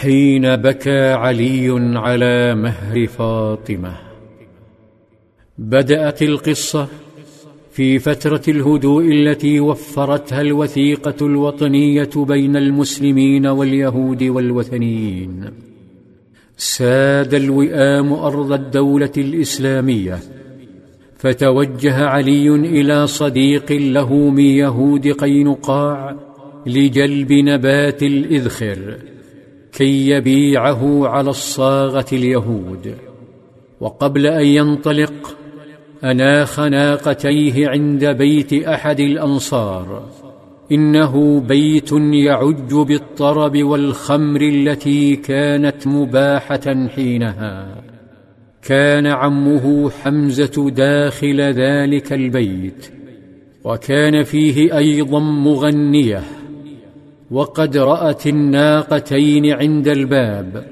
حين بكى علي على مهر فاطمة. بدأت القصة في فترة الهدوء التي وفرتها الوثيقة الوطنية بين المسلمين واليهود والوثنيين. ساد الوئام أرض الدولة الإسلامية فتوجه علي إلى صديق له من يهود قينقاع لجلب نبات الإذخر. كي يبيعه على الصاغة اليهود. وقبل أن ينطلق اناخ ناقتيه عند بيت أحد الأنصار. إنه بيت يعج بالطرب والخمر التي كانت مباحة حينها. كان عمه حمزة داخل ذلك البيت. وكان فيه أيضا مغنية. وقد رأت الناقتين عند الباب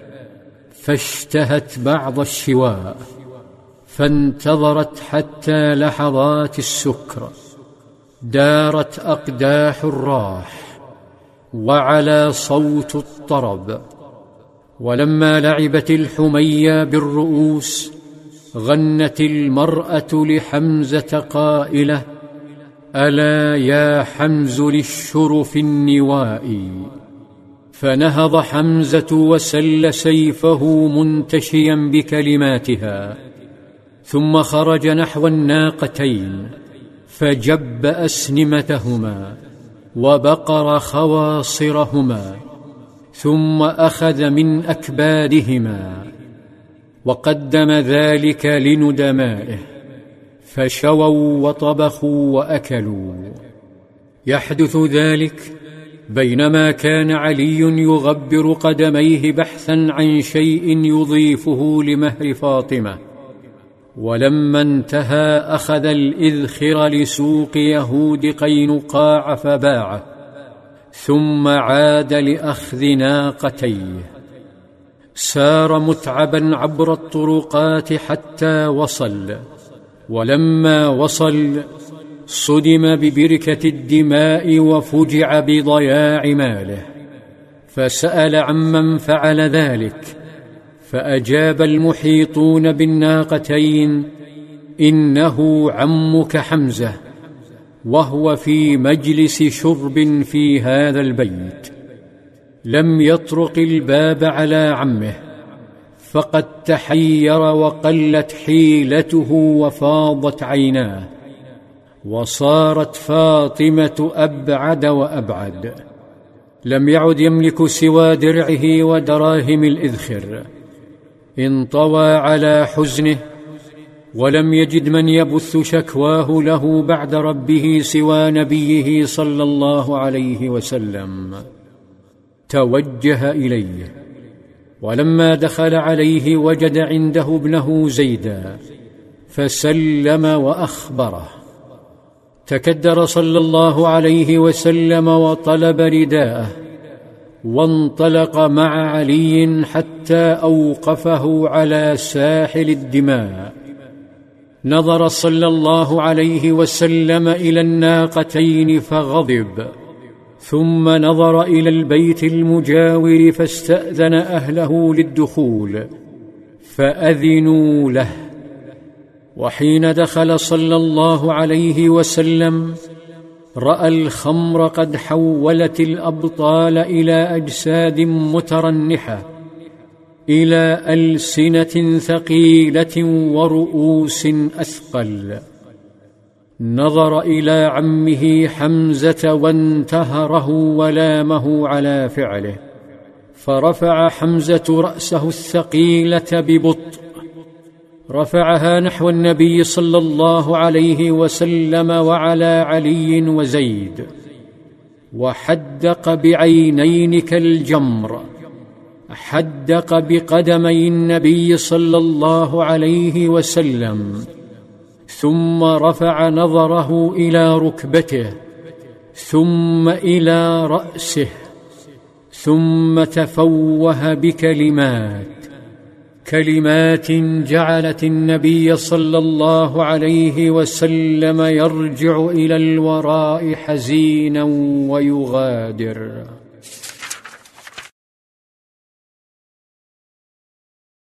فاشتهت بعض الشواء فانتظرت حتى لحظات السكر دارت أقداح الراح وعلى صوت الطرب. ولما لعبت الحمية بالرؤوس غنت المرأة لحمزة قائلة ألا يا حمز للشرف النوائي فنهض حمزة وسل سيفه منتشيا بكلماتها ثم خرج نحو الناقتين فجب أسنمتهما وبقر خواصرهما ثم أخذ من اكبادهما وقدم ذلك لندمائه. فشووا وطبخوا وأكلوا. يحدث ذلك بينما كان علي يغبر قدميه بحثا عن شيء يضيفه لمهر فاطمة. ولما انتهى أخذ الإذخر لسوق يهود قينقاع فباعه ثم عاد لأخذ ناقتيه. سار متعبا عبر الطرقات حتى وصل. ولما وصل صدم ببركة الدماء وفجع بضياع ماله فسأل عمن فعل ذلك فأجاب المحيطون بالناقتين إنه عمك حمزة وهو في مجلس شرب في هذا البيت لم يطرق الباب على عمه. فقد تحير وقلت حيلته وفاضت عيناه وصارت فاطمة أبعد وأبعد. لم يعد يملك سوى درعه ودراهم الإذخر. انطوى على حزنه ولم يجد من يبث شكواه له بعد ربه سوى نبيه صلى الله عليه وسلم. توجه إليه. ولما دخل عليه وجد عنده ابنه زيدا فسلم وأخبره. تكدر صلى الله عليه وسلم وطلب رداءه وانطلق مع علي حتى أوقفه على ساحل الدماء. نظر صلى الله عليه وسلم إلى الناقتين فغضب. ثم نظر إلى البيت المجاور فاستأذن أهله للدخول فأذنوا له. وحين دخل صلى الله عليه وسلم رأى الخمر قد حولت الأبطال إلى أجساد مترنحة إلى ألسنة ثقيلة ورؤوس أثقل. نظر إلى عمه حمزة وانتهره ولامه على فعله فرفع حمزة رأسه الثقيلة ببطء رفعها نحو النبي صلى الله عليه وسلم وعلى علي وزيد وحدق بعينين كالجمر حدق بقدمي النبي صلى الله عليه وسلم. ثم رفع نظره إلى ركبته ثم إلى رأسه ثم تفوه بكلمات كلمات جعلت النبي صلى الله عليه وسلم يرجع إلى الوراء حزينا ويغادر.